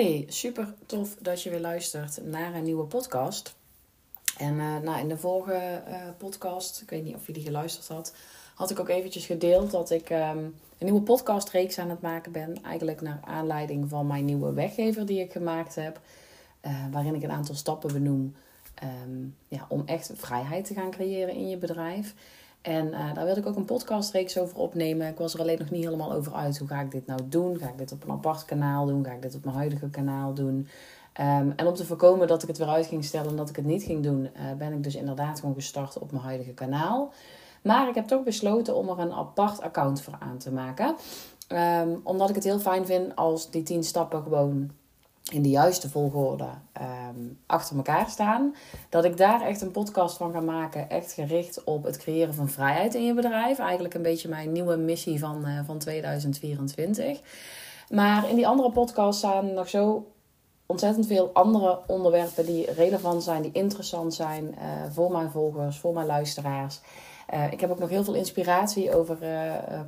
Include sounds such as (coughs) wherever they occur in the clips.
Hey, super tof dat je weer luistert naar een nieuwe podcast. En uh, nou, in de vorige uh, podcast, ik weet niet of je die geluisterd had, had ik ook eventjes gedeeld dat ik um, een nieuwe podcastreeks aan het maken ben. Eigenlijk naar aanleiding van mijn nieuwe weggever die ik gemaakt heb. Uh, waarin ik een aantal stappen benoem um, ja, om echt vrijheid te gaan creëren in je bedrijf. En uh, daar wilde ik ook een podcastreeks over opnemen. Ik was er alleen nog niet helemaal over uit. Hoe ga ik dit nou doen? Ga ik dit op een apart kanaal doen? Ga ik dit op mijn huidige kanaal doen? Um, en om te voorkomen dat ik het weer uit ging stellen en dat ik het niet ging doen, uh, ben ik dus inderdaad gewoon gestart op mijn huidige kanaal. Maar ik heb toch besloten om er een apart account voor aan te maken. Um, omdat ik het heel fijn vind als die 10 stappen gewoon in de juiste volgorde um, achter elkaar staan. Dat ik daar echt een podcast van ga maken. Echt gericht op het creëren van vrijheid in je bedrijf. Eigenlijk een beetje mijn nieuwe missie van, uh, van 2024. Maar in die andere podcast staan nog zo ontzettend veel andere onderwerpen die relevant zijn, die interessant zijn uh, voor mijn volgers, voor mijn luisteraars. Uh, ik heb ook nog heel veel inspiratie over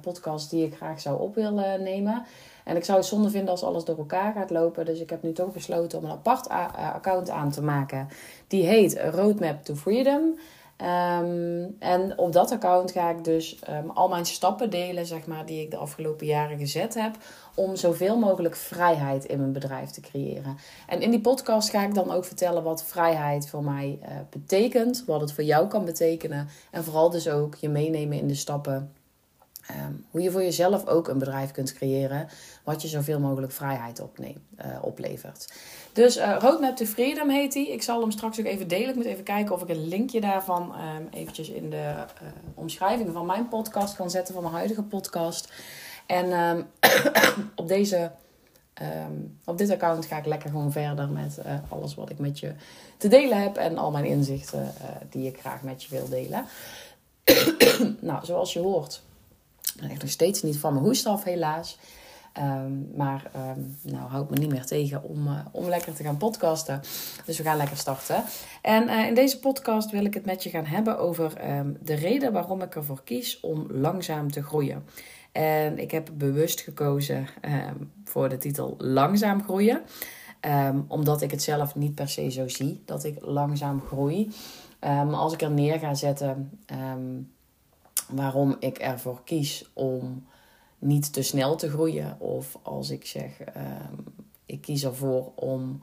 podcasts die ik graag zou op willen nemen. En ik zou het zonde vinden als alles door elkaar gaat lopen. Dus ik heb nu toch besloten om een apart account aan te maken. Die heet Roadmap to Freedom. Um, en op dat account ga ik dus um, al mijn stappen delen, zeg maar, die ik de afgelopen jaren gezet heb. Om zoveel mogelijk vrijheid in mijn bedrijf te creëren. En in die podcast ga ik dan ook vertellen wat vrijheid voor mij uh, betekent. Wat het voor jou kan betekenen. En vooral dus ook je meenemen in de stappen Um, hoe je voor jezelf ook een bedrijf kunt creëren wat je zoveel mogelijk vrijheid uh, oplevert. Dus uh, Roadmap to Freedom heet die. Ik zal hem straks ook even delen. Ik moet even kijken of ik een linkje daarvan um, eventjes in de uh, omschrijving van mijn podcast kan zetten, van mijn huidige podcast. En um, (coughs) op, deze, op dit account ga ik lekker gewoon verder met alles wat ik met je te delen heb en al mijn inzichten die ik graag met je wil delen. (coughs) nou, zoals je hoort echt nog steeds niet van mijn hoest af, helaas. Um, maar um, nou houdt me niet meer tegen om, uh, om lekker te gaan podcasten. Dus we gaan lekker starten. En uh, in deze podcast wil ik het met je gaan hebben over um, de reden waarom ik ervoor kies om langzaam te groeien. En ik heb bewust gekozen voor de titel Langzaam groeien. omdat ik het zelf niet per se zo zie dat ik langzaam groei. als ik er neer ga zetten waarom ik ervoor kies om niet te snel te groeien. Of als ik zeg, um, ik kies ervoor om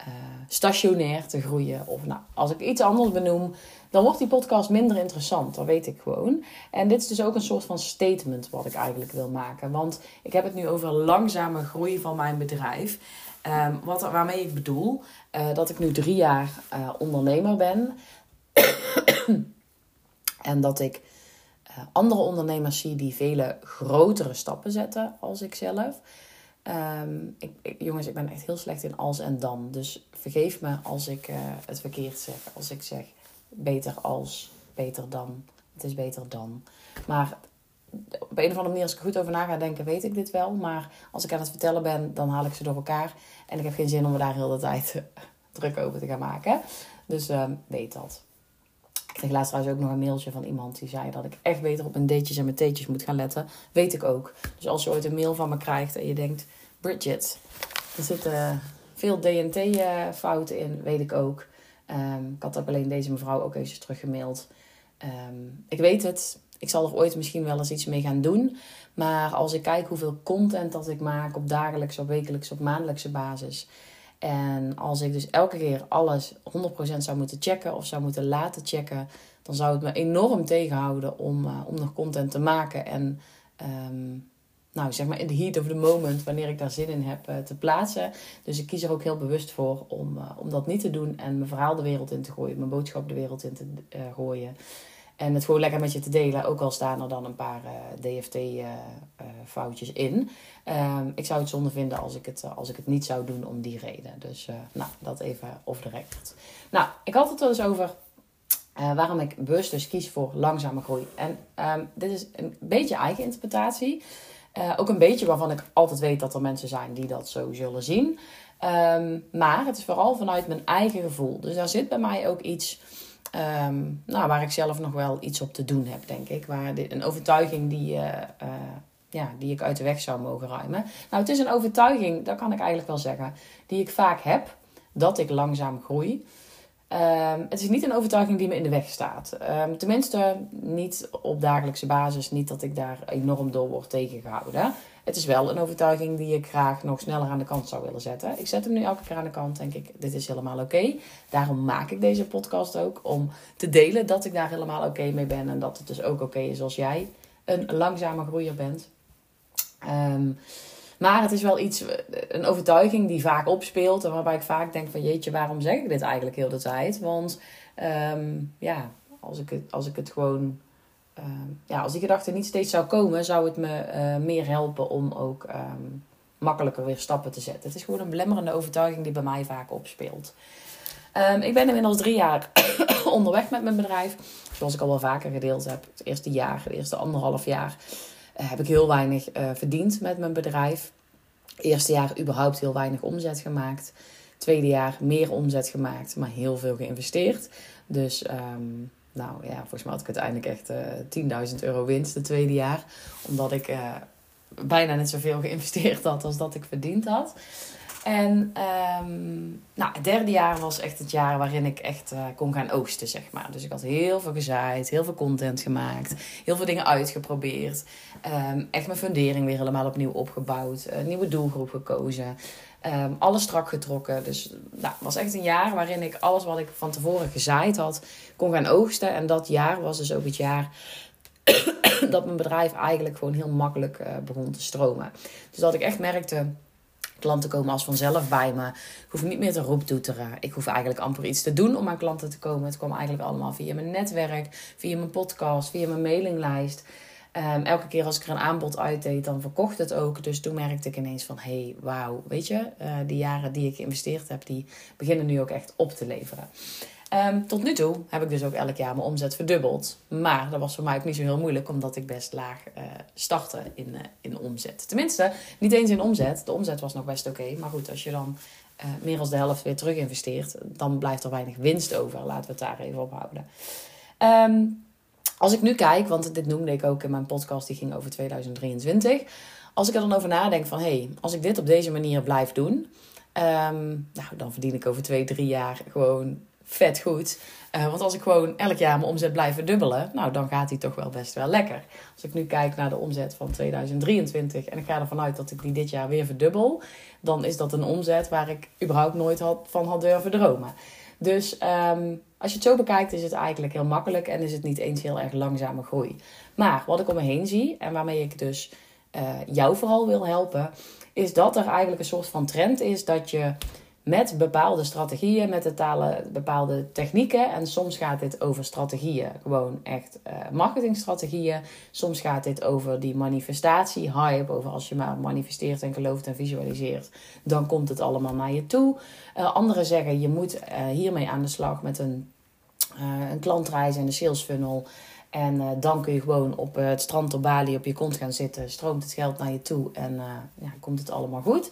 uh, stationair te groeien. Of nou, als ik iets anders benoem, dan wordt die podcast minder interessant. Dat weet ik gewoon. En dit is dus ook een soort van statement wat ik eigenlijk wil maken. Want ik heb het nu over langzame groei van mijn bedrijf. Um, wat, waarmee ik bedoel uh, dat ik nu drie jaar uh, ondernemer ben. (coughs) en dat ik andere ondernemers zie die vele grotere stappen zetten als ik zelf. Um, ik, ik, jongens, ik ben echt heel slecht in als en dan. Dus vergeef me als ik uh, het verkeerd zeg. Als ik zeg beter als, beter dan. Het is beter dan. Maar op een of andere manier, als ik goed over na ga denken, weet ik dit wel. Maar als ik aan het vertellen ben, dan haal ik ze door elkaar. En ik heb geen zin om me daar heel de tijd (laughs) druk over te gaan maken. Dus uh, weet dat. Ik kreeg laatst trouwens ook nog een mailtje van iemand die zei dat ik echt beter op mijn datejes en mijn theetjes moet gaan letten. Weet ik ook. Dus als je ooit een mail van me krijgt en je denkt, Bridget, er zitten veel DNT-fouten in, weet ik ook. Um, ik had ook alleen deze mevrouw ook eens teruggemaild. Um, ik weet het. Ik zal er ooit misschien wel eens iets mee gaan doen. Maar als ik kijk hoeveel content dat ik maak op dagelijkse, op wekelijkse, op maandelijkse basis. En als ik dus elke keer alles 100% zou moeten checken of zou moeten laten checken, dan zou het me enorm tegenhouden om, uh, om nog content te maken. En um, nou, zeg maar in the heat of the moment, wanneer ik daar zin in heb, uh, te plaatsen. Dus ik kies er ook heel bewust voor om, uh, om dat niet te doen en mijn verhaal de wereld in te gooien, mijn boodschap de wereld in te gooien. En het gewoon lekker met je te delen, ook al staan er dan een paar uh, DFT-foutjes uh, uh, in. Um, ik zou het zonde vinden als ik het, als ik het niet zou doen om die reden. Dus nou, dat even off the record. Nou, ik had het er dus over waarom ik bewust dus kies voor langzame groei. En um, dit is een beetje eigen interpretatie. ook een beetje waarvan ik altijd weet dat er mensen zijn die dat zo zullen zien. Um, maar het is vooral vanuit mijn eigen gevoel. Dus daar zit bij mij ook iets Um, nou, waar ik zelf nog wel iets op te doen heb, denk ik. Waar een overtuiging die, uh, uh, ja, die ik uit de weg zou mogen ruimen. Nou, het is een overtuiging, dat kan ik eigenlijk wel zeggen, die ik vaak heb, dat ik langzaam groei. Ehm, het is niet een overtuiging die me in de weg staat. Um, tenminste, niet op dagelijkse basis. Niet dat ik daar enorm door word tegengehouden. Het is wel een overtuiging die ik graag nog sneller aan de kant zou willen zetten. Ik zet hem nu elke keer aan de kant, denk ik, dit is helemaal oké. Daarom maak ik deze podcast ook, om te delen dat ik daar helemaal oké mee ben. En dat het dus ook oké is als jij een langzame groeier bent. Um, maar het is wel iets, een overtuiging die vaak opspeelt. En waarbij ik vaak denk van jeetje, waarom zeg ik dit eigenlijk heel de tijd? Want um, ja, als ik het, als ik het gewoon... Um, ja, als die gedachte niet steeds zou komen, zou het me uh, meer helpen om ook um, makkelijker weer stappen te zetten. Het is gewoon een belemmerende overtuiging die bij mij vaak opspeelt. ik ben inmiddels drie jaar (coughs) onderweg met mijn bedrijf. Zoals ik al wel vaker gedeeld heb. Het eerste jaar, het eerste anderhalf jaar eh, heb ik heel weinig uh, verdiend met mijn bedrijf. Eerste jaar überhaupt heel weinig omzet gemaakt. Tweede jaar meer omzet gemaakt, maar heel veel geïnvesteerd. Dus um, nou ja, volgens mij had ik uiteindelijk echt uh, eh, 10.000 euro winst het tweede jaar. Omdat ik uh, bijna net zoveel geïnvesteerd had als dat ik verdiend had. En um, nou, het derde jaar was echt het jaar waarin ik echt uh, kon gaan oogsten, zeg maar. Dus ik had heel veel gezaaid, heel veel content gemaakt, heel veel dingen uitgeprobeerd. Um, echt mijn fundering weer helemaal opnieuw opgebouwd, een nieuwe doelgroep gekozen, um, alles strak getrokken. Dus nou, het was echt een jaar waarin ik alles wat ik van tevoren gezaaid had, kon gaan oogsten. En dat jaar was dus ook het jaar (coughs) dat mijn bedrijf eigenlijk gewoon heel makkelijk uh, begon te stromen. Dus dat ik echt merkte Klanten komen als vanzelf bij me. Ik hoef niet meer te roeptoeteren. Ik hoef eigenlijk amper iets te doen om aan klanten te komen. Het kwam eigenlijk allemaal via mijn netwerk, via mijn podcast, via mijn mailinglijst. Um, elke keer als ik er een aanbod uitdeed, dan verkocht het ook. Dus toen merkte ik ineens van, hé, hey, wauw, weet je, uh, die jaren die ik geïnvesteerd heb, die beginnen nu ook echt op te leveren. Um, tot nu toe heb ik dus ook elk jaar mijn omzet verdubbeld. Maar dat was voor mij ook niet zo heel moeilijk, omdat ik best laag uh, startte in, uh, in omzet. Tenminste, niet eens in omzet. De omzet was nog best oké. Maar goed, als je dan meer dan de helft weer terug investeert, dan blijft er weinig winst over. Laten we het daar even op houden. Um, als ik nu kijk, want dit noemde ik ook in mijn podcast, die ging over 2023. Als ik er dan over nadenk van, hé, hey, als ik dit op deze manier blijf doen... Um, nou, dan verdien ik over twee, drie jaar gewoon vet goed. Uh, want als ik gewoon elk jaar mijn omzet blijf verdubbelen, nou dan gaat die toch wel best wel lekker. Als ik nu kijk naar de omzet van 2023 en ik ga ervan uit dat ik die dit jaar weer verdubbel, dan is dat een omzet waar ik überhaupt nooit had, van had durven dromen. Dus um, als je het zo bekijkt, is het eigenlijk heel makkelijk en is het niet eens heel erg langzame groei. Maar wat ik om me heen zie en waarmee ik dus uh, jou vooral wil helpen, is dat er eigenlijk een soort van trend is dat je met bepaalde strategieën, met de talen, bepaalde technieken. En soms gaat dit over strategieën, gewoon echt uh, marketingstrategieën. Soms gaat dit over die manifestatie, hype, over als je maar manifesteert en gelooft en visualiseert, dan komt het allemaal naar je toe. Uh, anderen zeggen je moet hiermee aan de slag met een, een klantreis en de sales funnel. En dan kun je gewoon op het strand op Bali op je kont gaan zitten, stroomt het geld naar je toe en ja, komt het allemaal goed.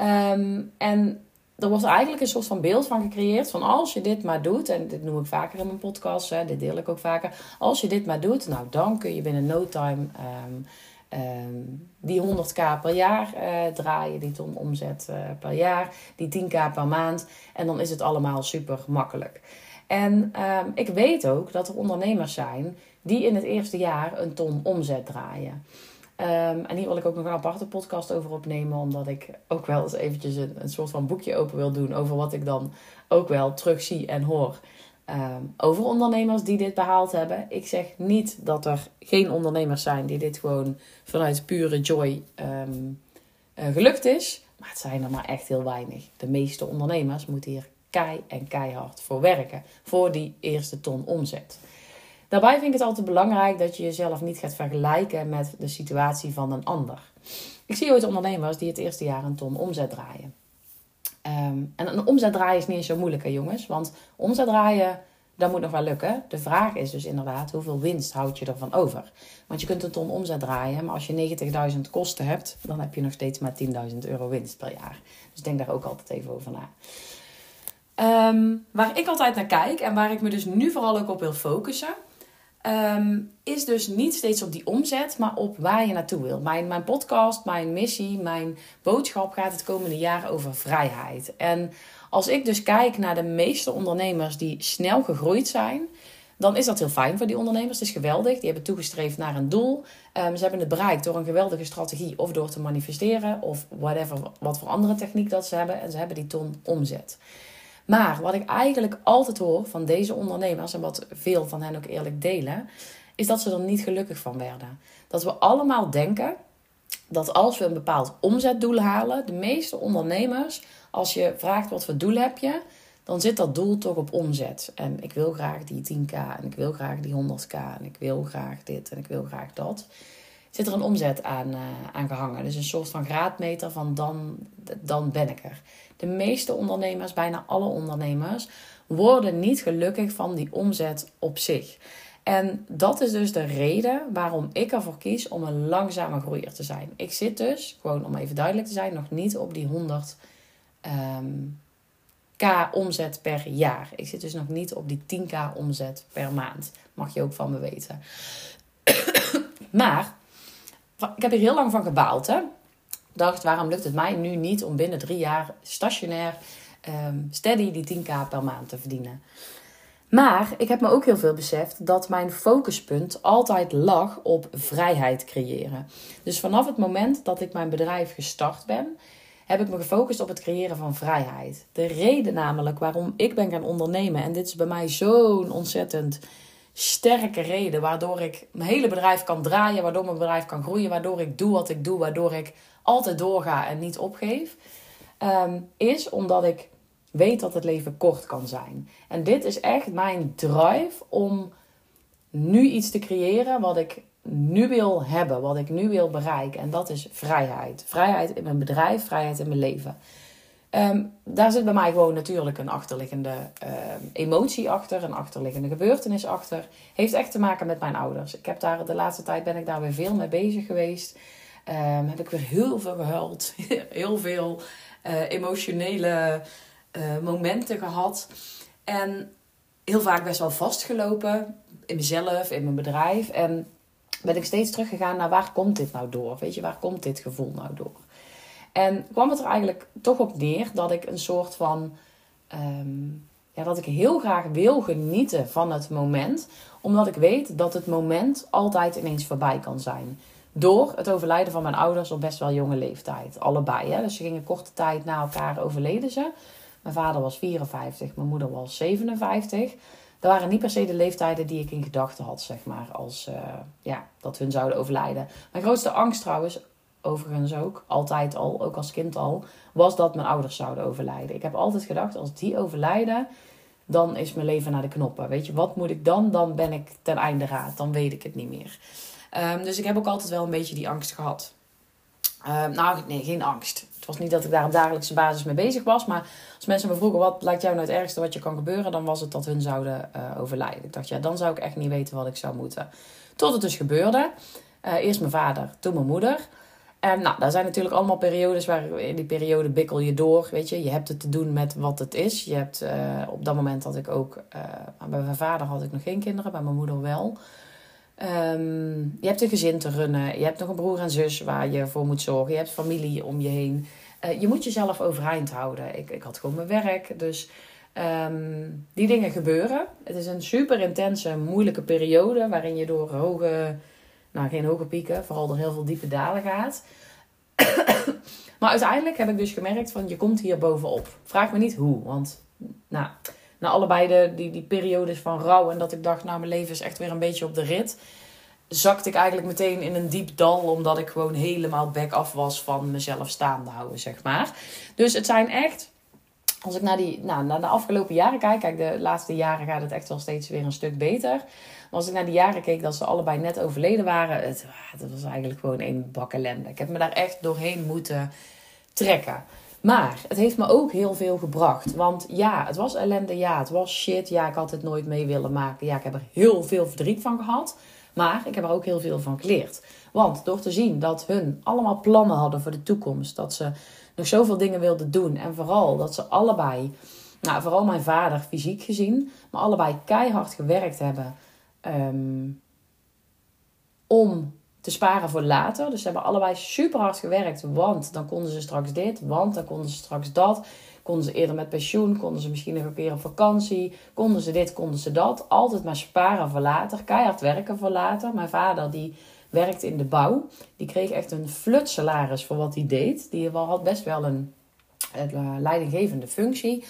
Um, en er wordt eigenlijk een soort van beeld van gecreëerd van als je dit maar doet, en dit noem ik vaker in mijn podcast, hè, dit deel ik ook vaker, als je dit maar doet, nou dan kun je binnen no time um, um, die 100k per jaar draaien, die ton omzet per jaar, die 10k per maand en dan is het allemaal super makkelijk. En um, ik weet ook dat er ondernemers zijn die in het eerste jaar een ton omzet draaien. Um, en hier wil ik ook nog een aparte podcast over opnemen, omdat ik ook wel eens eventjes een, een soort van boekje open wil doen over wat ik dan ook wel terug zie en hoor. Um, over ondernemers die dit behaald hebben. Ik zeg niet dat er geen ondernemers zijn die dit gewoon vanuit pure joy uh, gelukt is. Maar het zijn er maar echt heel weinig. De meeste ondernemers moeten hier kei en keihard voor werken. Voor die eerste ton omzet. Daarbij vind ik het altijd belangrijk dat je jezelf niet gaat vergelijken met de situatie van een ander. Ik zie ooit ondernemers die het eerste jaar een ton omzet draaien. Um, en een omzet draaien is niet zo moeilijk, hè, jongens. Want omzet draaien, dat moet nog wel lukken. De vraag is dus inderdaad, hoeveel winst houd je ervan over? Want je kunt een ton omzet draaien, maar als je 90.000 kosten hebt, dan heb je nog steeds maar 10.000 euro winst per jaar. Dus denk daar ook altijd even over na. Um, waar ik altijd naar kijk en waar ik me dus nu vooral ook op wil focussen, Ehm, is dus niet steeds op die omzet, maar op waar je naartoe wil. Mijn, mijn podcast, mijn missie, mijn boodschap gaat het komende jaar over vrijheid. En als ik dus kijk naar de meeste ondernemers die snel gegroeid zijn, dan is dat heel fijn voor die ondernemers. Het is geweldig. Die hebben toegestreefd naar een doel. Um, ze hebben het bereikt door een geweldige strategie of door te manifesteren of whatever, wat voor andere techniek dat ze hebben. En ze hebben die ton omzet. Maar wat ik eigenlijk altijd hoor van deze ondernemers en wat veel van hen ook eerlijk delen, is dat ze er niet gelukkig van werden. Dat we allemaal denken dat als we een bepaald omzetdoel halen, de meeste ondernemers, als je vraagt wat voor doel heb je, dan zit dat doel toch op omzet. En ik wil graag die 10k en ik wil graag die 100k en ik wil graag dit en ik wil graag dat. Zit er een omzet aan, uh, aan gehangen. Dus een soort van graadmeter van dan, dan ben ik er. De meeste ondernemers, bijna alle ondernemers, worden niet gelukkig van die omzet op zich. En dat is dus de reden waarom ik ervoor kies om een langzame groeier te zijn. Ik zit dus, gewoon om even duidelijk te zijn, nog niet op die 100 k omzet per jaar. Ik zit dus nog niet op die 10k omzet per maand. Mag je ook van me weten. (coughs) maar ik heb hier heel lang van gebaald. Hè? Dacht, waarom lukt het mij nu niet om binnen drie jaar stationair um, steady die 10k per maand te verdienen? Maar ik heb me ook heel veel beseft dat mijn focuspunt altijd lag op vrijheid creëren. Dus vanaf het moment dat ik mijn bedrijf gestart ben, heb ik me gefocust op het creëren van vrijheid. De reden namelijk waarom ik ben gaan ondernemen, en dit is bij mij zo'n ontzettend sterke reden, waardoor ik mijn hele bedrijf kan draaien, waardoor mijn bedrijf kan groeien, waardoor ik doe wat ik doe, waardoor ik altijd doorga en niet opgeef, ehm, is omdat ik weet dat het leven kort kan zijn. En dit is echt mijn drive om nu iets te creëren wat ik nu wil hebben, wat ik nu wil bereiken. En dat is vrijheid. Vrijheid in mijn bedrijf, vrijheid in mijn leven. Ehm, daar zit bij mij gewoon natuurlijk een achterliggende ehm, emotie achter, een achterliggende gebeurtenis achter. Heeft echt te maken met mijn ouders. Ik heb daar de laatste tijd ben ik daar weer veel mee bezig geweest. Um, heb ik weer heel veel gehuild, (laughs) heel veel uh, emotionele uh, momenten gehad. En heel vaak best wel vastgelopen in mezelf, in mijn bedrijf. En ben ik steeds teruggegaan naar waar komt dit nou door? Weet je, waar komt dit gevoel nou door? En kwam het er eigenlijk toch op neer dat ik een soort van. Ehm, ja, dat ik heel graag wil genieten van het moment. Omdat ik weet dat het moment altijd ineens voorbij kan zijn. Door het overlijden van mijn ouders op best wel jonge leeftijd. Allebei. Hè? Dus ze gingen korte tijd na elkaar overleden ze. Mijn vader was 54, mijn moeder was 57 dat waren niet per se de leeftijden die ik in gedachten had, zeg maar, als uh, ja, dat hun zouden overlijden. Mijn grootste angst trouwens, overigens ook, altijd al, ook als kind al, was dat mijn ouders zouden overlijden. Ik heb altijd gedacht, als die overlijden, dan is mijn leven naar de knoppen. Weet je, wat moet ik dan? Dan ben ik ten einde raad, dan weet ik het niet meer. Um, dus ik heb ook altijd wel een beetje die angst gehad. Um, nou, nee, geen angst. Het was niet dat ik daar op dagelijkse basis mee bezig was. Maar als mensen me vroegen wat lijkt jou nou het ergste wat je kan gebeuren, dan was het dat hun zouden uh, overlijden. Ik dacht, ja, dan zou ik echt niet weten wat ik zou moeten. Tot het dus gebeurde. Uh, eerst mijn vader, toen mijn moeder. En nou, daar zijn natuurlijk allemaal periodes waar in die periode bikkel je door. Weet je, je hebt het te doen met wat het is. Je hebt, uh, op dat moment had ik ook, bij mijn vader had ik nog geen kinderen, bij mijn moeder wel. Um, je hebt een gezin te runnen. Je hebt nog een broer en zus waar je voor moet zorgen. Je hebt familie om je heen. Uh, je moet jezelf overeind houden. Ik, ik had gewoon mijn werk. Dus um, die dingen gebeuren. Het is een super intense, moeilijke periode. Waarin je door hoge, nou geen hoge pieken, vooral door heel veel diepe dalen gaat. (coughs) maar uiteindelijk heb ik dus gemerkt van je komt hier bovenop. Vraag me niet hoe. Want nou, na allebei de, die, die periodes van rouw en dat ik dacht, nou mijn leven is echt weer een beetje op de rit. Zakte ik eigenlijk meteen in een diep dal, omdat ik gewoon helemaal back af was van mezelf staande houden, zeg maar. Dus het zijn echt, als ik naar, die, nou, naar de afgelopen jaren kijk, kijk, de laatste jaren gaat het echt wel steeds weer een stuk beter. Maar als ik naar die jaren keek dat ze allebei net overleden waren, het, het was eigenlijk gewoon een bak ellende. Ik heb me daar echt doorheen moeten trekken. Maar het heeft me ook heel veel gebracht. Want ja, het was ellende. Ja, het was shit. Ja, ik had het nooit mee willen maken. Ja, ik heb er heel veel verdriet van gehad. Maar ik heb er ook heel veel van geleerd. Want door te zien dat hun allemaal plannen hadden voor de toekomst. Dat ze nog zoveel dingen wilden doen. En vooral dat ze allebei, nou vooral mijn vader fysiek gezien. Maar allebei keihard gewerkt hebben. Ehm, om te sparen voor later. Dus ze hebben allebei super hard gewerkt, want dan konden ze straks dit, want dan konden ze straks dat. Konden ze eerder met pensioen, konden ze misschien nog een keer op vakantie, konden ze dit, konden ze dat. Altijd maar sparen voor later, keihard werken voor later. Mijn vader die werkte in de bouw, die kreeg echt een flut salaris voor wat hij deed. Die had best wel een, een leidinggevende functie.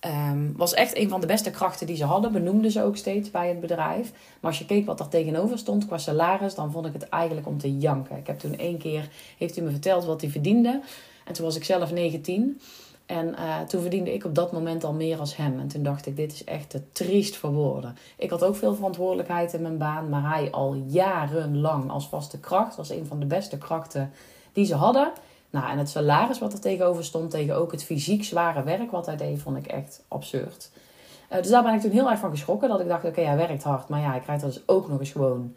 Um, was echt een van de beste krachten die ze hadden, benoemden ze ook steeds bij het bedrijf. Maar als je keek wat er tegenover stond qua salaris, dan vond ik het eigenlijk om te janken. Ik heb toen één keer, heeft u me verteld wat hij verdiende. En toen was ik zelf 19. En uh, toen verdiende ik op dat moment al meer als hem. En toen dacht ik, dit is echt te triest voor woorden. Ik had ook veel verantwoordelijkheid in mijn baan, maar hij al jarenlang als vaste kracht. was een van de beste krachten die ze hadden. Nou, en het salaris wat er tegenover stond, tegen ook het fysiek zware werk wat hij deed, vond ik echt absurd. Uh, dus daar ben ik toen heel erg van geschrokken. Dat ik dacht, oké, hij werkt hard. Maar ja, hij krijgt er dus ook nog eens gewoon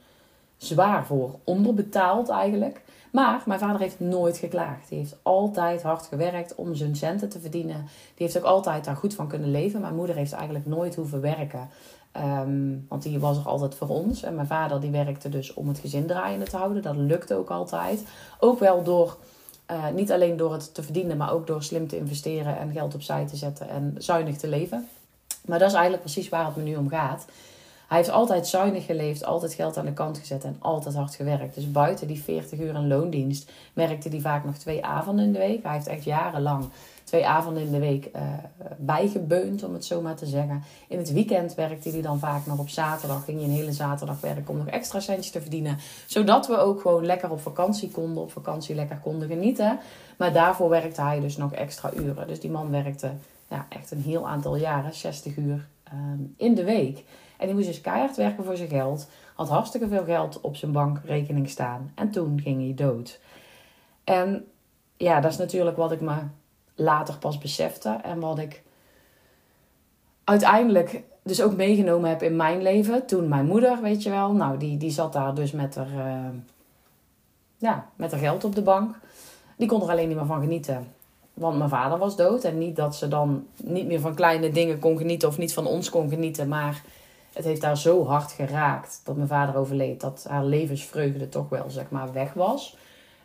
zwaar voor onderbetaald eigenlijk. Maar mijn vader heeft nooit geklaagd. Hij heeft altijd hard gewerkt om zijn centen te verdienen. Die heeft ook altijd daar goed van kunnen leven. Mijn moeder heeft eigenlijk nooit hoeven werken. Ehm, want die was er altijd voor ons. En mijn vader die werkte dus om het gezin draaiende te houden. Dat lukte ook altijd. Ook wel door uh, niet alleen door het te verdienen, maar ook door slim te investeren en geld opzij te zetten en zuinig te leven. Maar dat is eigenlijk precies waar het me nu om gaat. Hij heeft altijd zuinig geleefd, altijd geld aan de kant gezet en altijd hard gewerkt. Dus buiten die 40 uur in loondienst werkte hij vaak nog twee avonden in de week. Hij heeft echt jarenlang twee avonden in de week uh, bijgebeund, om het zo maar te zeggen. In het weekend werkte hij dan vaak nog op zaterdag. Ging hij een hele zaterdag werken om nog extra centjes te verdienen. Zodat we ook gewoon lekker op vakantie konden, op vakantie lekker konden genieten. Maar daarvoor werkte hij dus nog extra uren. Dus die man werkte ja, echt een heel aantal jaren, 60 uur ehm, in de week. En die moest dus keihard werken voor zijn geld. Had hartstikke veel geld op zijn bankrekening staan. En toen ging hij dood. En ja, dat is natuurlijk wat ik me later pas besefte. En wat ik uiteindelijk dus ook meegenomen heb in mijn leven. Toen mijn moeder, weet je wel, nou die, die zat daar dus met haar, uh, ja, met haar geld op de bank. Die kon er alleen niet meer van genieten. Want mijn vader was dood. En niet dat ze dan niet meer van kleine dingen kon genieten of niet van ons kon genieten. Maar het heeft haar zo hard geraakt dat mijn vader overleed. Dat haar levensvreugde toch wel, zeg maar, weg was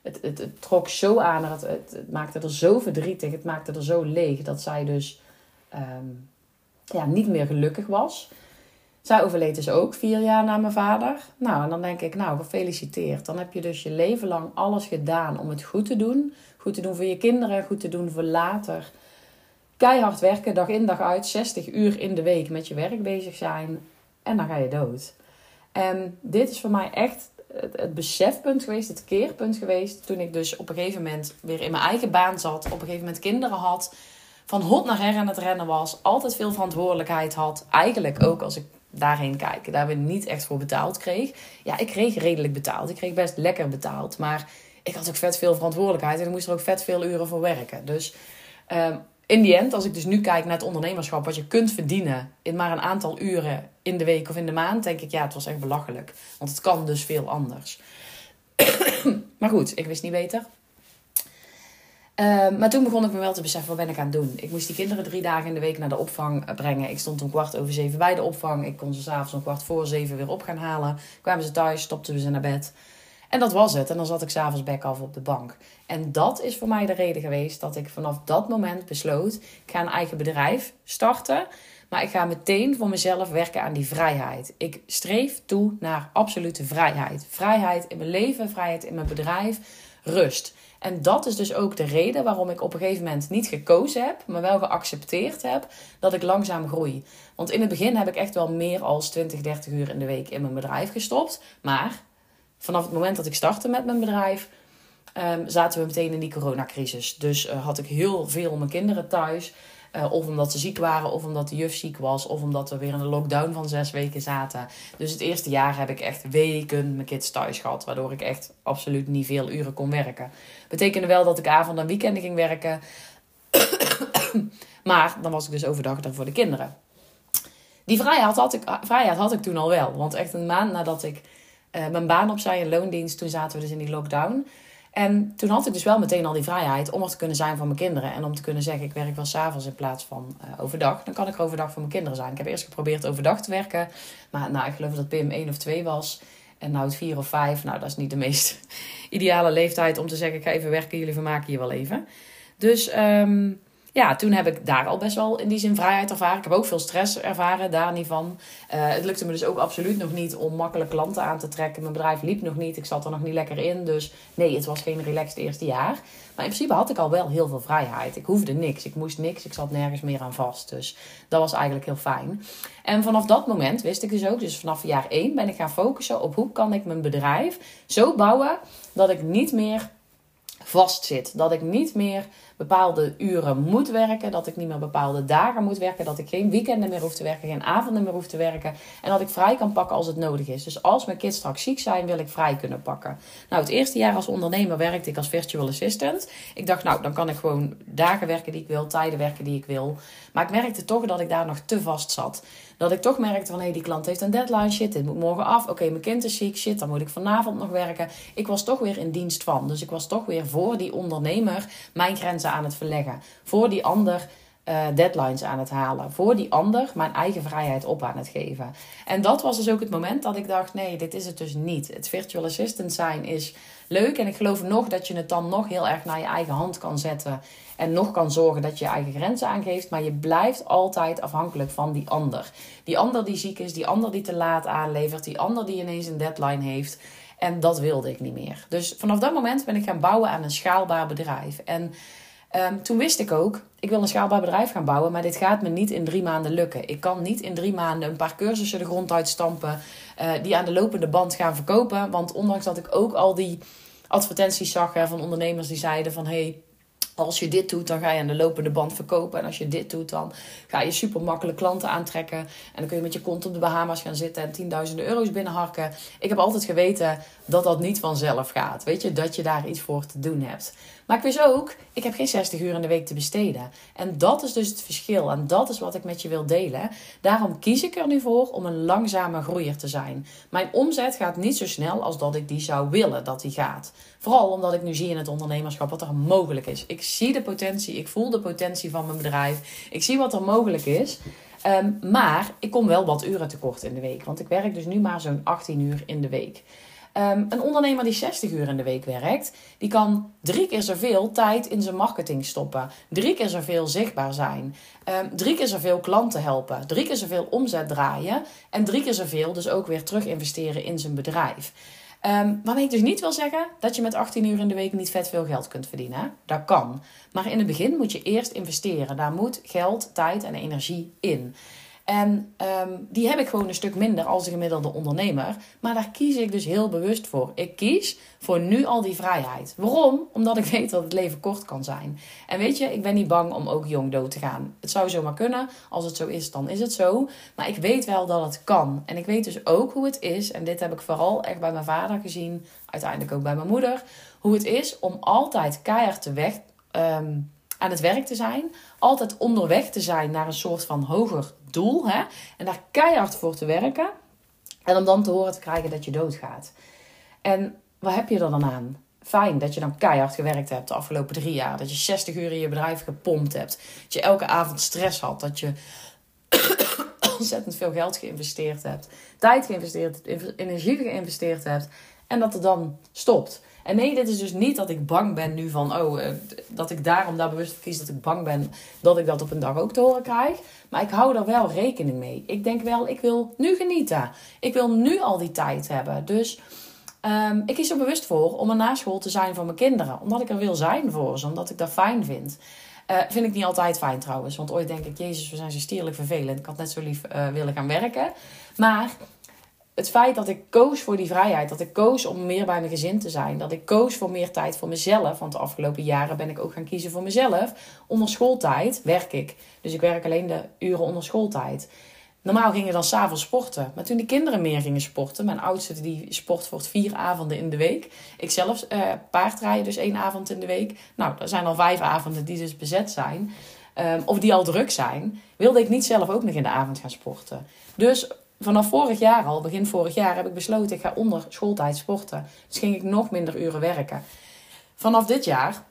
het, het, trok zo aan, het, het, het, maakte er zo verdrietig, het maakte er zo leeg dat zij dus ehm, ja, niet meer gelukkig was. Zij overleed dus ook vier jaar na mijn vader. Nou, en dan denk ik, nou, gefeliciteerd. Dan heb je dus je leven lang alles gedaan om het goed te doen. Goed te doen voor je kinderen, goed te doen voor later. Keihard werken, dag in dag uit, 60 uur in de week met je werk bezig zijn. En dan ga je dood. En dit is voor mij echt het, het besefpunt geweest, het keerpunt geweest. Toen ik dus op een gegeven moment weer in mijn eigen baan zat. Op een gegeven moment kinderen had. Van hot naar her aan het rennen was. Altijd veel verantwoordelijkheid had. Eigenlijk ook als ik daarheen kijk. Daar we niet echt voor betaald kreeg. Ja, ik kreeg redelijk betaald. Ik kreeg best lekker betaald. Maar ik had ook vet veel verantwoordelijkheid. En ik moest er ook vet veel uren voor werken. Dus... Um, in die end, als ik dus nu kijk naar het ondernemerschap, wat je kunt verdienen in maar een aantal uren in de week of in de maand, denk ik, ja, het was echt belachelijk. Want het kan dus veel anders. (clears throat) maar goed, ik wist niet beter. Uh, maar toen begon ik me wel te beseffen, wat ben ik aan het doen? Ik moest die kinderen drie dagen in de week naar de opvang brengen. Ik stond om kwart over zeven bij de opvang. Ik kon ze s'avonds om kwart voor zeven weer op gaan halen. Kwamen ze thuis, stopten we ze naar bed. En dat was het. En dan zat ik s'avonds back af op de bank. En dat is voor mij de reden geweest dat ik vanaf dat moment besloot: ik ga een eigen bedrijf starten. Maar ik ga meteen voor mezelf werken aan die vrijheid. Ik streef toe naar absolute vrijheid. Vrijheid in mijn leven, vrijheid in mijn bedrijf, rust. En dat is dus ook de reden waarom ik op een gegeven moment niet gekozen heb, maar wel geaccepteerd heb dat ik langzaam groei. Want in het begin heb ik echt wel meer als 20, 30 uur in de week in mijn bedrijf gestopt. Maar vanaf het moment dat ik startte met mijn bedrijf, um, zaten we meteen in die coronacrisis. Dus uh, had ik heel veel mijn kinderen thuis. Uh, of omdat ze ziek waren, of omdat de juf ziek was, of omdat we weer in een lockdown van zes weken zaten. Dus het eerste jaar heb ik echt weken mijn kids thuis gehad, waardoor ik echt absoluut niet veel uren kon werken. Betekende wel dat ik avond en weekenden ging werken. (coughs) maar dan was ik dus overdag er voor de kinderen. Die vrijheid had, ik, vrijheid had ik toen al wel. Want echt een maand nadat ik uh, mijn baan opzij in loondienst, toen zaten we dus in die lockdown. En toen had ik dus wel meteen al die vrijheid om er te kunnen zijn voor mijn kinderen. En om te kunnen zeggen, ik werk wel s'avonds in plaats van uh, overdag. Dan kan ik er overdag voor mijn kinderen zijn. Ik heb eerst geprobeerd overdag te werken. Maar nou, ik geloof dat Pim 1 of 2 was. En nou het 4 of 5. Nou, dat is niet de meest (laughs) ideale leeftijd om te zeggen, ik ga even werken. Jullie vermaken je wel even. Dus um, ja, toen heb ik daar al best wel in die zin vrijheid ervaren. Ik heb ook veel stress ervaren, daar niet van. Uh, het lukte me dus ook absoluut nog niet om makkelijk klanten aan te trekken. Mijn bedrijf liep nog niet, ik zat er nog niet lekker in. Dus nee, het was geen relaxed eerste jaar. Maar in principe had ik al wel heel veel vrijheid. Ik hoefde niks, ik moest niks, ik zat nergens meer aan vast. Dus dat was eigenlijk heel fijn. En vanaf dat moment wist ik dus ook, dus vanaf jaar 1 ben ik gaan focussen op hoe kan ik mijn bedrijf zo bouwen dat ik niet meer vastzit. Dat ik niet meer bepaalde uren moet werken. Dat ik niet meer bepaalde dagen moet werken. Dat ik geen weekenden meer hoef te werken. Geen avonden meer hoef te werken. En dat ik vrij kan pakken als het nodig is. Dus als mijn kids straks ziek zijn, wil ik vrij kunnen pakken. Nou, het eerste jaar als ondernemer werkte ik als virtual assistant. Ik dacht, nou, dan kan ik gewoon dagen werken die ik wil. Tijden werken die ik wil. Maar ik merkte toch dat ik daar nog te vast zat. Dat ik toch merkte van hé, die klant heeft een deadline, shit, dit moet morgen af. Oké, mijn kind is ziek, shit, dan moet ik vanavond nog werken. Ik was toch weer in dienst van. Dus ik was toch weer voor die ondernemer mijn grenzen aan het verleggen. Voor die ander uh, deadlines aan het halen. Voor die ander mijn eigen vrijheid op aan het geven. En dat was dus ook het moment dat ik dacht: nee, dit is het dus niet. Het virtual assistant zijn is leuk. En ik geloof nog dat je het dan nog heel erg naar je eigen hand kan zetten. En nog kan zorgen dat je je eigen grenzen aangeeft. Maar je blijft altijd afhankelijk van die ander. Die ander die ziek is, die ander die te laat aanlevert, die ander die ineens een deadline heeft. En dat wilde ik niet meer. Dus vanaf dat moment ben ik gaan bouwen aan een schaalbaar bedrijf. En um, toen wist ik ook, ik wil een schaalbaar bedrijf gaan bouwen, maar dit gaat me niet in drie maanden lukken. Ik kan niet in drie maanden een paar cursussen de grond uitstampen, uh, die aan de lopende band gaan verkopen. Want ondanks dat ik ook al die advertenties zag hè, van ondernemers die zeiden van hey, als je dit doet, dan ga je aan de lopende band verkopen. En als je dit doet, dan ga je super makkelijk klanten aantrekken. En dan kun je met je kont op de Bahama's gaan zitten en tienduizenden euro's binnenharken. Ik heb altijd geweten dat dat niet vanzelf gaat. Weet je, dat je daar iets voor te doen hebt. Maar ik wist ook, ik heb geen 60 uur in de week te besteden. En dat is dus het verschil. En dat is wat ik met je wil delen. Daarom kies ik er nu voor om een langzame groeier te zijn. Mijn omzet gaat niet zo snel als dat ik die zou willen dat die gaat. Vooral omdat ik nu zie in het ondernemerschap wat er mogelijk is. Ik zie de potentie, ik voel de potentie van mijn bedrijf. Ik zie wat er mogelijk is. Ehm, maar ik kom wel wat uren tekort in de week. Want ik werk dus nu maar zo'n 18 uur in de week. Um, een ondernemer die 60 uur in de week werkt, die kan drie keer zoveel tijd in zijn marketing stoppen. Drie keer zoveel zichtbaar zijn. Um, drie keer zoveel klanten helpen. Drie keer zoveel omzet draaien. En drie keer zoveel dus ook weer terug investeren in zijn bedrijf. Um, waarmee ik dus niet wil zeggen dat je met 18 uur in de week niet vet veel geld kunt verdienen. Dat kan. Maar in het begin moet je eerst investeren. Daar moet geld, tijd en energie in. En um, die heb ik gewoon een stuk minder als een gemiddelde ondernemer. Maar daar kies ik dus heel bewust voor. Ik kies voor nu al die vrijheid. Waarom? Omdat ik weet dat het leven kort kan zijn. En weet je, ik ben niet bang om ook jong dood te gaan. Het zou zomaar kunnen. Als het zo is, dan is het zo. Maar ik weet wel dat het kan. En ik weet dus ook hoe het is. En dit heb ik vooral echt bij mijn vader gezien. Uiteindelijk ook bij mijn moeder. Hoe het is om altijd keihard te weg. Um, aan het werk te zijn. Altijd onderweg te zijn naar een soort van hoger doel. Hè? En daar keihard voor te werken. En om dan te horen te krijgen dat je doodgaat. En wat heb je er dan aan? Fijn dat je dan keihard gewerkt hebt de afgelopen drie jaar. Dat je 60 uur in je bedrijf gepompt hebt. Dat je elke avond stress had. Dat je (coughs) ontzettend veel geld geïnvesteerd hebt. Tijd geïnvesteerd. Energie geïnvesteerd hebt. En dat het dan stopt. En nee, dit is dus niet dat ik bang ben nu van, oh, eh, dat ik daarom daar bewust kies dat ik bang ben dat ik dat op een dag ook te horen krijg. Maar ik hou er wel rekening mee. Ik denk wel, ik wil nu genieten. Ik wil nu al die tijd hebben. Dus um, ik kies er bewust voor om een naschool te zijn voor mijn kinderen. Omdat ik er wil zijn voor ze, omdat ik dat fijn vind. Uh, vind ik niet altijd fijn trouwens. Want ooit denk ik, Jezus, we zijn zo stierlijk vervelend. Ik had net zo lief uh, willen gaan werken. Maar het feit dat ik koos voor die vrijheid, dat ik koos om meer bij mijn gezin te zijn, dat ik koos voor meer tijd voor mezelf, want de afgelopen jaren ben ik ook gaan kiezen voor mezelf. Onder schooltijd werk ik, dus ik werk alleen de uren onder schooltijd. Normaal gingen dan s'avonds sporten, maar toen die kinderen meer gingen sporten, mijn oudste die sport voor vier avonden in de week, ik zelf eh, paardrijden dus één avond in de week. Nou, er zijn al vijf avonden die dus bezet zijn. Um, of die al druk zijn, wilde ik niet zelf ook nog in de avond gaan sporten. Dus vanaf vorig jaar al, begin vorig jaar, heb ik besloten: ik ga onder schooltijd sporten. Dus ging ik nog minder uren werken. vanaf dit jaar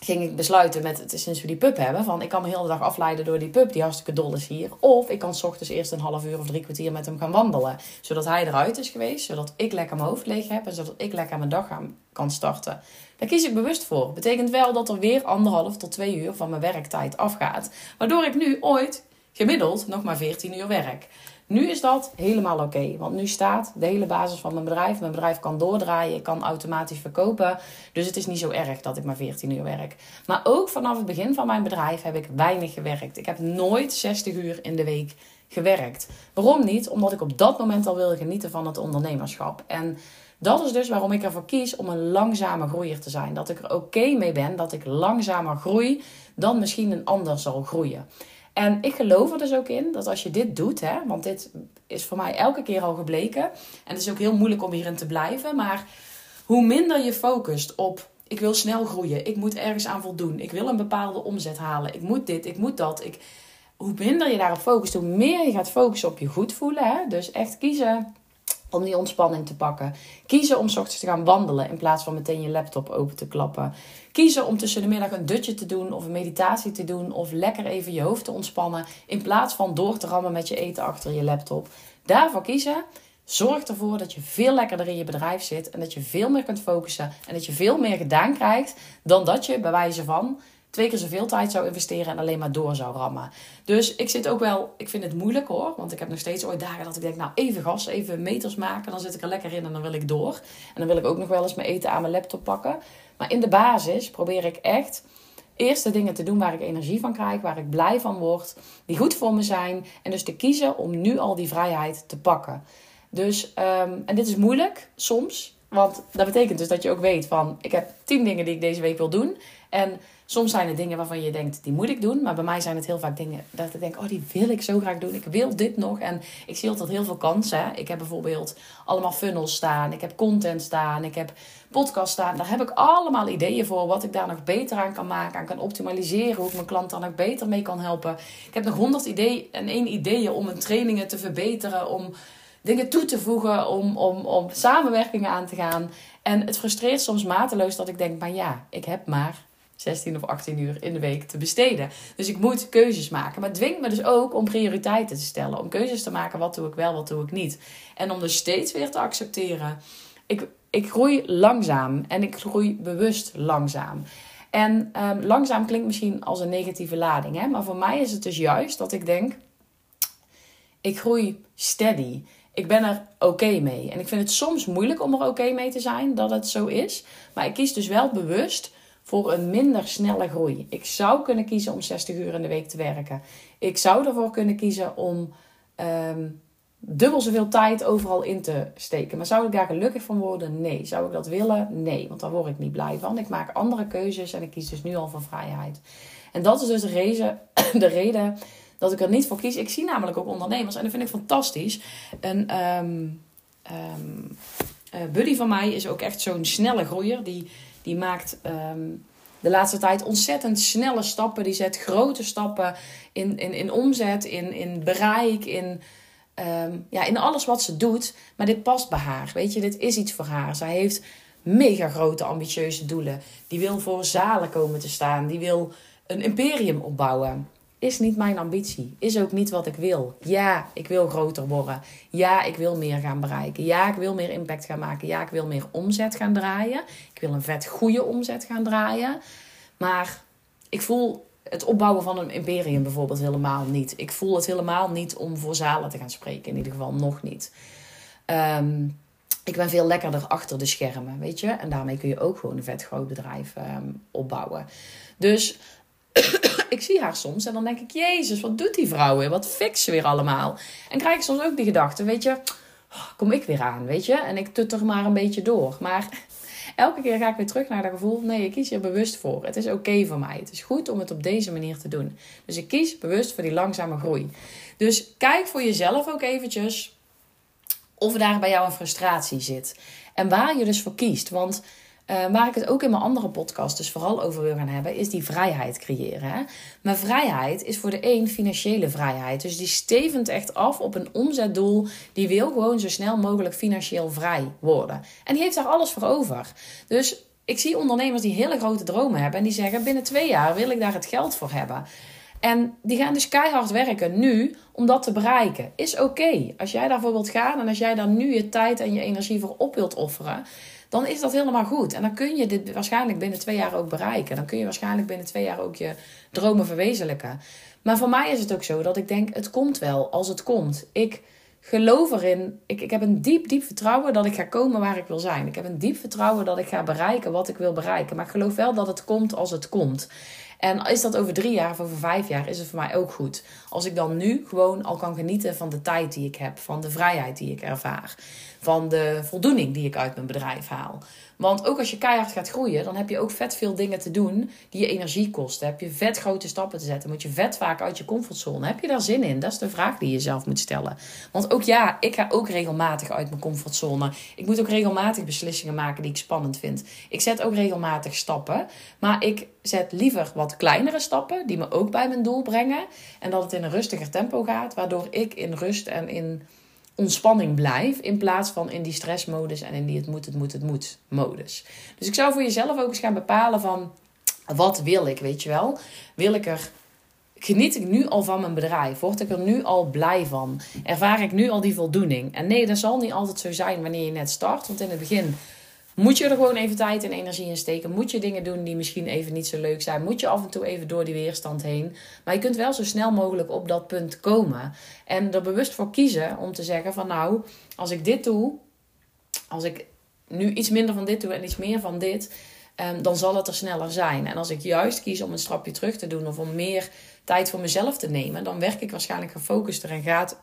ging ik besluiten met, sinds we die pub hebben, van ik kan me heel de dag afleiden door die pub die hartstikke dol is hier. Of ik kan s ochtends eerst een half uur of drie kwartier met hem gaan wandelen. Zodat hij eruit is geweest, zodat ik lekker mijn hoofd leeg heb en zodat ik lekker mijn dag kan starten. Daar kies ik bewust voor. Betekent wel dat er weer anderhalf tot twee uur van mijn werktijd afgaat. Waardoor ik nu ooit gemiddeld nog maar 14 uur werk. Nu is dat helemaal oké, want nu staat de hele basis van mijn bedrijf. Mijn bedrijf kan doordraaien, ik kan automatisch verkopen. Dus het is niet zo erg dat ik maar 14 uur werk. Maar ook vanaf het begin van mijn bedrijf heb ik weinig gewerkt. Ik heb nooit 60 uur in de week gewerkt. Waarom niet? Omdat ik op dat moment al wil genieten van het ondernemerschap. En dat is dus waarom ik ervoor kies om een langzame groeier te zijn. Dat ik er oké mee ben dat ik langzamer groei dan misschien een ander zal groeien. En ik geloof er dus ook in dat als je dit doet, hè, want dit is voor mij elke keer al gebleken. En het is ook heel moeilijk om hierin te blijven. Maar hoe minder je focust op ik wil snel groeien, ik moet ergens aan voldoen, ik wil een bepaalde omzet halen, ik moet dit, ik moet dat. Ik, hoe minder je daarop focust, hoe meer je gaat focussen op je goed voelen. Hè? Dus echt kiezen om die ontspanning te pakken. Kiezen om s ochtends te gaan wandelen in plaats van meteen je laptop open te klappen. Kiezen om tussen de middag een dutje te doen of een meditatie te doen of lekker even je hoofd te ontspannen in plaats van door te rammen met je eten achter je laptop. Daarvoor kiezen zorgt ervoor dat je veel lekkerder in je bedrijf zit en dat je veel meer kunt focussen en dat je veel meer gedaan krijgt dan dat je bij wijze van twee keer zoveel tijd zou investeren en alleen maar door zou rammen. Dus ik zit ook wel, ik vind het moeilijk hoor, want ik heb nog steeds ooit dagen dat ik denk, nou even gas, even meters maken, dan zit ik er lekker in en dan wil ik door. En dan wil ik ook nog wel eens mijn eten aan mijn laptop pakken. Maar in de basis probeer ik echt eerst de dingen te doen waar ik energie van krijg, waar ik blij van word, die goed voor me zijn. En dus te kiezen om nu al die vrijheid te pakken. Dus, ehm, en dit is moeilijk soms, want dat betekent dus dat je ook weet van, ik heb tien dingen die ik deze week wil doen. En Soms zijn het dingen waarvan je denkt, die moet ik doen. Maar bij mij zijn het heel vaak dingen dat ik denk, oh, die wil ik zo graag doen. Ik wil dit nog. En ik zie altijd heel veel kansen. Ik heb bijvoorbeeld allemaal funnels staan. Ik heb content staan. Ik heb podcast staan. Daar heb ik allemaal ideeën voor. Wat ik daar nog beter aan kan maken. Aan kan optimaliseren. Hoe ik mijn klant daar nog beter mee kan helpen. Ik heb nog honderd ideeën en één ideeën om mijn trainingen te verbeteren. Om dingen toe te voegen. Om, om, om samenwerkingen aan te gaan. En het frustreert soms mateloos dat ik denk, maar ja, ik heb maar 16 of 18 uur in de week te besteden. Dus ik moet keuzes maken. Maar het dwingt me dus ook om prioriteiten te stellen. Om keuzes te maken. Wat doe ik wel, wat doe ik niet. En om dus steeds weer te accepteren. Ik, ik groei langzaam. En ik groei bewust langzaam. En um, langzaam klinkt misschien als een negatieve lading. Hè? Maar voor mij is het dus juist dat ik denk... Ik groei steady. Ik ben er oké mee. En ik vind het soms moeilijk om er oké mee te zijn dat het zo is. Maar ik kies dus wel bewust voor een minder snelle groei. Ik zou kunnen kiezen om 60 uur in de week te werken. Ik zou ervoor kunnen kiezen om um, dubbel zoveel tijd overal in te steken. Maar zou ik daar gelukkig van worden? Nee. Zou ik dat willen? Nee, want daar word ik niet blij van. Ik maak andere keuzes en ik kies dus nu al voor vrijheid. En dat is dus de reden, (coughs) de reden dat ik er niet voor kies. Ik zie namelijk ook ondernemers en dat vind ik fantastisch. Een um, um, buddy van mij is ook echt zo'n snelle groeier. Die die maakt ehm, de laatste tijd ontzettend snelle stappen. Die zet grote stappen in, in, in omzet, in, in bereik, in, ehm, ja, in alles wat ze doet. Maar dit past bij haar. Weet je, dit is iets voor haar. Zij heeft mega grote, ambitieuze doelen. Die wil voor zalen komen te staan. Die wil een imperium opbouwen is niet mijn ambitie. Is ook niet wat ik wil. Ja, ik wil groter worden. Ja, ik wil meer gaan bereiken. Ja, ik wil meer impact gaan maken. Ja, ik wil meer omzet gaan draaien. Ik wil een vet goede omzet gaan draaien. Maar ik voel het opbouwen van een imperium bijvoorbeeld helemaal niet. Ik voel het helemaal niet om voor zalen te gaan spreken. In ieder geval nog niet. Ehm, ik ben veel lekkerder achter de schermen, weet je. En daarmee kun je ook gewoon een vet groot bedrijf ehm, opbouwen. Dus ik zie haar soms en dan denk ik, Jezus, wat doet die vrouw weer? Wat fix ze weer allemaal? En krijg ik soms ook die gedachte, weet je, oh, kom ik weer aan, weet je? En ik tutter maar een beetje door. Maar elke keer ga ik weer terug naar dat gevoel, nee, ik kies hier bewust voor. Het is oké voor mij. Het is goed om het op deze manier te doen. Dus ik kies bewust voor die langzame groei. Dus kijk voor jezelf ook eventjes of daar bij jou een frustratie zit. En waar je dus voor kiest. Want uh, waar ik het ook in mijn andere podcast dus vooral over wil gaan hebben, is die vrijheid creëren. Maar vrijheid is voor de een financiële vrijheid. Dus die stevend echt af op een omzetdoel. Die wil gewoon zo snel mogelijk financieel vrij worden. En die heeft daar alles voor over. Dus ik zie ondernemers die hele grote dromen hebben en die zeggen: binnen twee jaar wil ik daar het geld voor hebben. En die gaan dus keihard werken nu om dat te bereiken. Is oké. Als jij daarvoor wilt gaan en als jij daar nu je tijd en je energie voor op wilt offeren, dan is dat helemaal goed. En dan kun je dit waarschijnlijk binnen twee jaar ook bereiken. Dan kun je waarschijnlijk binnen twee jaar ook je dromen verwezenlijken. Maar voor mij is het ook zo dat ik denk: het komt wel als het komt. Ik geloof erin. Ik, ik heb een diep, diep vertrouwen dat ik ga komen waar ik wil zijn. Ik heb een diep vertrouwen dat ik ga bereiken wat ik wil bereiken. Maar ik geloof wel dat het komt als het komt. En is dat over drie jaar of over vijf jaar, is het voor mij ook goed. Als ik dan nu gewoon al kan genieten van de tijd die ik heb, van de vrijheid die ik ervaar, van de voldoening die ik uit mijn bedrijf haal. Want ook als je keihard gaat groeien, dan heb je ook vet veel dingen te doen die je energie kosten. Heb je vet grote stappen te zetten, moet je vet vaak uit je comfortzone. Heb je daar zin in? Dat is de vraag die je zelf moet stellen. Want ook ja, ik ga ook regelmatig uit mijn comfortzone. Ik moet ook regelmatig beslissingen maken die ik spannend vind. Ik zet ook regelmatig stappen, maar ik zet liever wat kleinere stappen die me ook bij mijn doel brengen. En dat het in een rustiger tempo gaat, waardoor ik in rust en in ontspanning blijf. In plaats van in die stressmodus en in die het moet, het moet, het moet modus. Dus ik zou voor jezelf ook eens gaan bepalen van wat wil ik, weet je wel? Wil ik er. Geniet ik nu al van mijn bedrijf? Word ik er nu al blij van? Ervaar ik nu al die voldoening? En nee, dat zal niet altijd zo zijn wanneer je net start. Want in het begin moet je er gewoon even tijd en energie in steken? Moet je dingen doen die misschien even niet zo leuk zijn? Moet je af en toe even door die weerstand heen? Maar je kunt wel zo snel mogelijk op dat punt komen. En er bewust voor kiezen om te zeggen van nou, als ik dit doe, als ik nu iets minder van dit doe en iets meer van dit, um, dan zal het er sneller zijn. En als ik juist kies om een stapje terug te doen of om meer tijd voor mezelf te nemen, dan werk ik waarschijnlijk gefocuster en gaat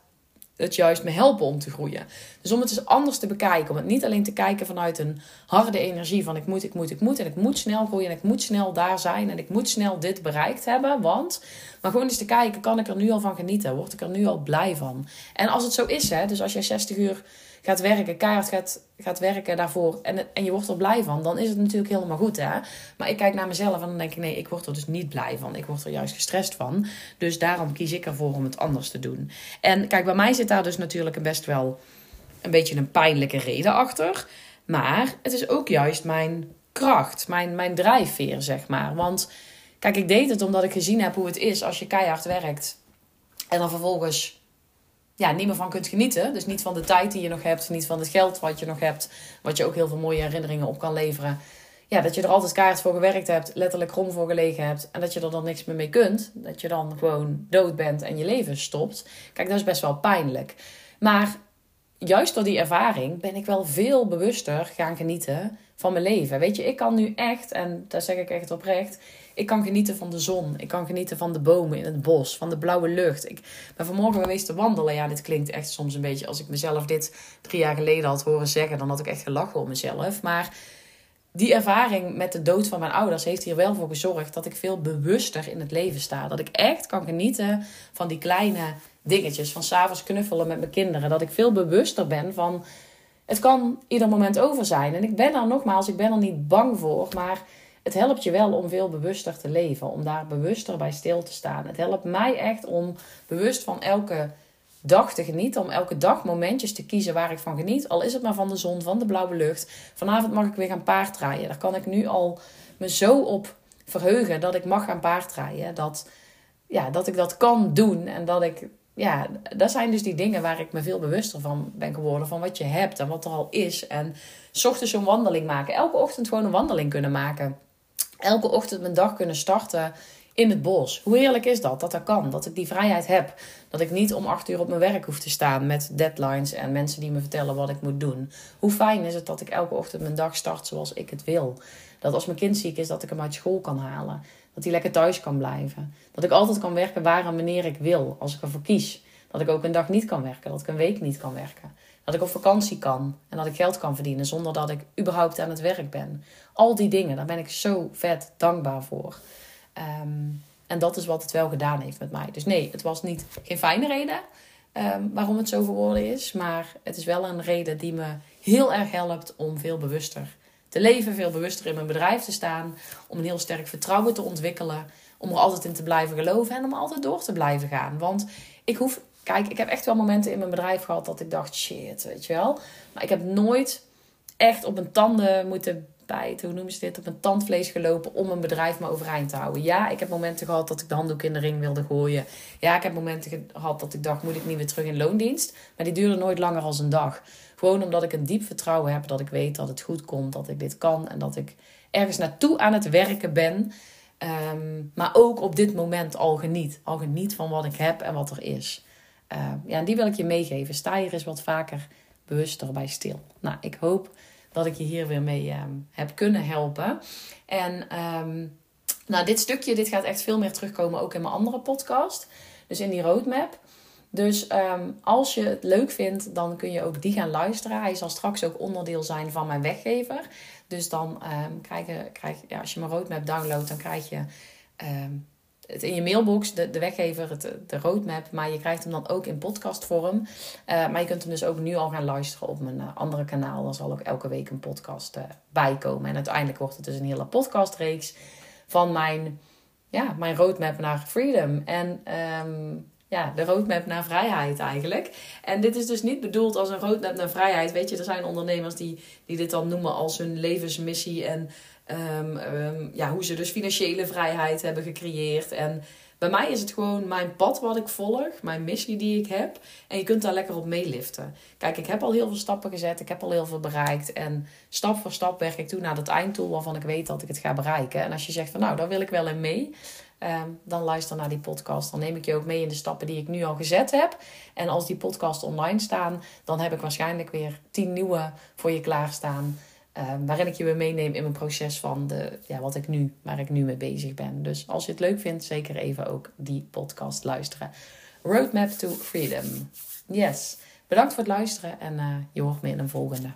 het juist me helpen om te groeien. Dus om het eens anders te bekijken. Om het niet alleen te kijken vanuit een harde energie van ik moet, ik moet, ik moet. En ik moet snel groeien en ik moet snel daar zijn. En ik moet snel dit bereikt hebben. Want, maar gewoon eens te kijken, kan ik er nu al van genieten? Word ik er nu al blij van? En als het zo is, hè, dus als jij 60 uur gaat werken, keihard gaat, gaat werken daarvoor en, en je wordt er blij van, dan is het natuurlijk helemaal goed. Hè? Maar ik kijk naar mezelf en dan denk ik, nee, ik word er dus niet blij van. Ik word er juist gestrest van. Dus daarom kies ik ervoor om het anders te doen. En kijk, bij mij zit daar dus natuurlijk best wel een beetje een pijnlijke reden achter. Maar het is ook juist mijn kracht, mijn, mijn drijfveer, zeg maar. Want kijk, ik deed het omdat ik gezien heb hoe het is als je keihard werkt. En dan vervolgens ja, niet meer van kunt genieten. Dus niet van de tijd die je nog hebt, niet van het geld wat je nog hebt, wat je ook heel veel mooie herinneringen op kan leveren. Ja, dat je er altijd kaart voor gewerkt hebt, letterlijk krom voor gelegen hebt en dat je er dan niks meer mee kunt. Dat je dan gewoon dood bent en je leven stopt. Kijk, dat is best wel pijnlijk. Maar juist door die ervaring ben ik wel veel bewuster gaan genieten van mijn leven. Weet je, ik kan nu echt, en daar zeg ik echt oprecht, ik kan genieten van de zon. Ik kan genieten van de bomen in het bos, van de blauwe lucht. Ik ben vanmorgen geweest te wandelen. Ja, dit klinkt echt soms een beetje als ik mezelf dit drie jaar geleden had horen zeggen. Dan had ik echt gelachen om mezelf. Maar die ervaring met de dood van mijn ouders heeft hier wel voor gezorgd dat ik veel bewuster in het leven sta. Dat ik echt kan genieten van die kleine dingetjes. Van s'avonds knuffelen met mijn kinderen. Dat ik veel bewuster ben van. Het kan ieder moment over zijn. En ik ben er nogmaals, ik ben er niet bang voor. Maar het helpt je wel om veel bewuster te leven. Om daar bewuster bij stil te staan. Het helpt mij echt om bewust van elke dag te genieten. Om elke dag momentjes te kiezen waar ik van geniet. Al is het maar van de zon, van de blauwe lucht. Vanavond mag ik weer gaan paardrijden. Daar kan ik nu al me zo op verheugen dat ik mag gaan paardrijden. Dat, ja, dat ik dat kan doen. En dat ik ja, dat zijn dus die dingen waar ik me veel bewuster van ben geworden. Van wat je hebt en wat er al is. En s ochtends een wandeling maken. Elke ochtend gewoon een wandeling kunnen maken elke ochtend mijn dag kunnen starten in het bos. Hoe heerlijk is dat? Dat dat kan. Dat ik die vrijheid heb. Dat ik niet om acht uur op mijn werk hoef te staan met deadlines en mensen die me vertellen wat ik moet doen. Hoe fijn is het dat ik elke ochtend mijn dag start zoals ik het wil. Dat als mijn kind ziek is, dat ik hem uit school kan halen. Dat hij lekker thuis kan blijven. Dat ik altijd kan werken waar en wanneer ik wil, als ik ervoor kies. Dat ik ook een dag niet kan werken, dat ik een week niet kan werken. Dat ik op vakantie kan en dat ik geld kan verdienen zonder dat ik überhaupt aan het werk ben. Al die dingen, daar ben ik zo vet dankbaar voor. Ehm, en dat is wat het wel gedaan heeft met mij. Dus nee, het was niet, geen fijne reden ehm, waarom het zo geworden is. Maar het is wel een reden die me heel erg helpt om veel bewuster te leven. Veel bewuster in mijn bedrijf te staan. Om een heel sterk vertrouwen te ontwikkelen. Om er altijd in te blijven geloven en om altijd door te blijven gaan. Want ik hoef Kijk, ik heb echt wel momenten in mijn bedrijf gehad dat ik dacht, shit, weet je wel. Maar ik heb nooit echt op mijn tanden moeten bij het, hoe noemen ze dit, op mijn tandvlees gelopen om een bedrijf maar overeind te houden. Ja, ik heb momenten gehad dat ik de handdoek in de ring wilde gooien. Ja, ik heb momenten gehad dat ik dacht, moet ik niet weer terug in loondienst? Maar die duurde nooit langer dan een dag. Gewoon omdat ik een diep vertrouwen heb dat ik weet dat het goed komt, dat ik dit kan en dat ik ergens naartoe aan het werken ben. Ehm, maar ook op dit moment al geniet. Al geniet van wat ik heb en wat er is. Ehm, ja, die wil ik je meegeven. Sta hier eens wat vaker bewuster bij stil. Nou, ik hoop dat ik je hier weer mee ehm, heb kunnen helpen. En nou, dit stukje, dit gaat echt veel meer terugkomen ook in mijn andere podcast. Dus in die roadmap. Dus als je het leuk vindt, dan kun je ook die gaan luisteren. Hij zal straks ook onderdeel zijn van mijn weggever. Dus dan um, krijg je, krijg, ja, als je mijn roadmap downloadt, dan krijg je ehm, het in je mailbox, de, de weggever, het, de roadmap. Maar je krijgt hem dan ook in podcastvorm. Uh, maar je kunt hem dus ook nu al gaan luisteren op mijn uh, andere kanaal. Dan zal ook elke week een podcast uh, bijkomen. En uiteindelijk wordt het dus een hele podcastreeks van mijn, ja, mijn roadmap naar freedom. En um, ja, de roadmap naar vrijheid eigenlijk. En dit is dus niet bedoeld als een roadmap naar vrijheid. Weet je, er zijn ondernemers die, die dit dan noemen als hun levensmissie. En um, um, ja, hoe ze dus financiële vrijheid hebben gecreëerd. En bij mij is het gewoon mijn pad wat ik volg, mijn missie die ik heb. En je kunt daar lekker op meeliften. Kijk, ik heb al heel veel stappen gezet, ik heb al heel veel bereikt. En stap voor stap werk ik toe naar dat einddoel waarvan ik weet dat ik het ga bereiken. En als je zegt van nou, daar wil ik wel in mee. Ehm, dan luister naar die podcast. Dan neem ik je ook mee in de stappen die ik nu al gezet heb. En als die podcast online staan, dan heb ik waarschijnlijk weer tien nieuwe voor je klaarstaan. Um, waarin ik je weer meeneem in mijn proces van de, ja, wat ik nu, waar ik nu mee bezig ben. Dus als je het leuk vindt, zeker even ook die podcast luisteren. Roadmap to Freedom. Yes. Bedankt voor het luisteren en uh, je hoort me in een volgende.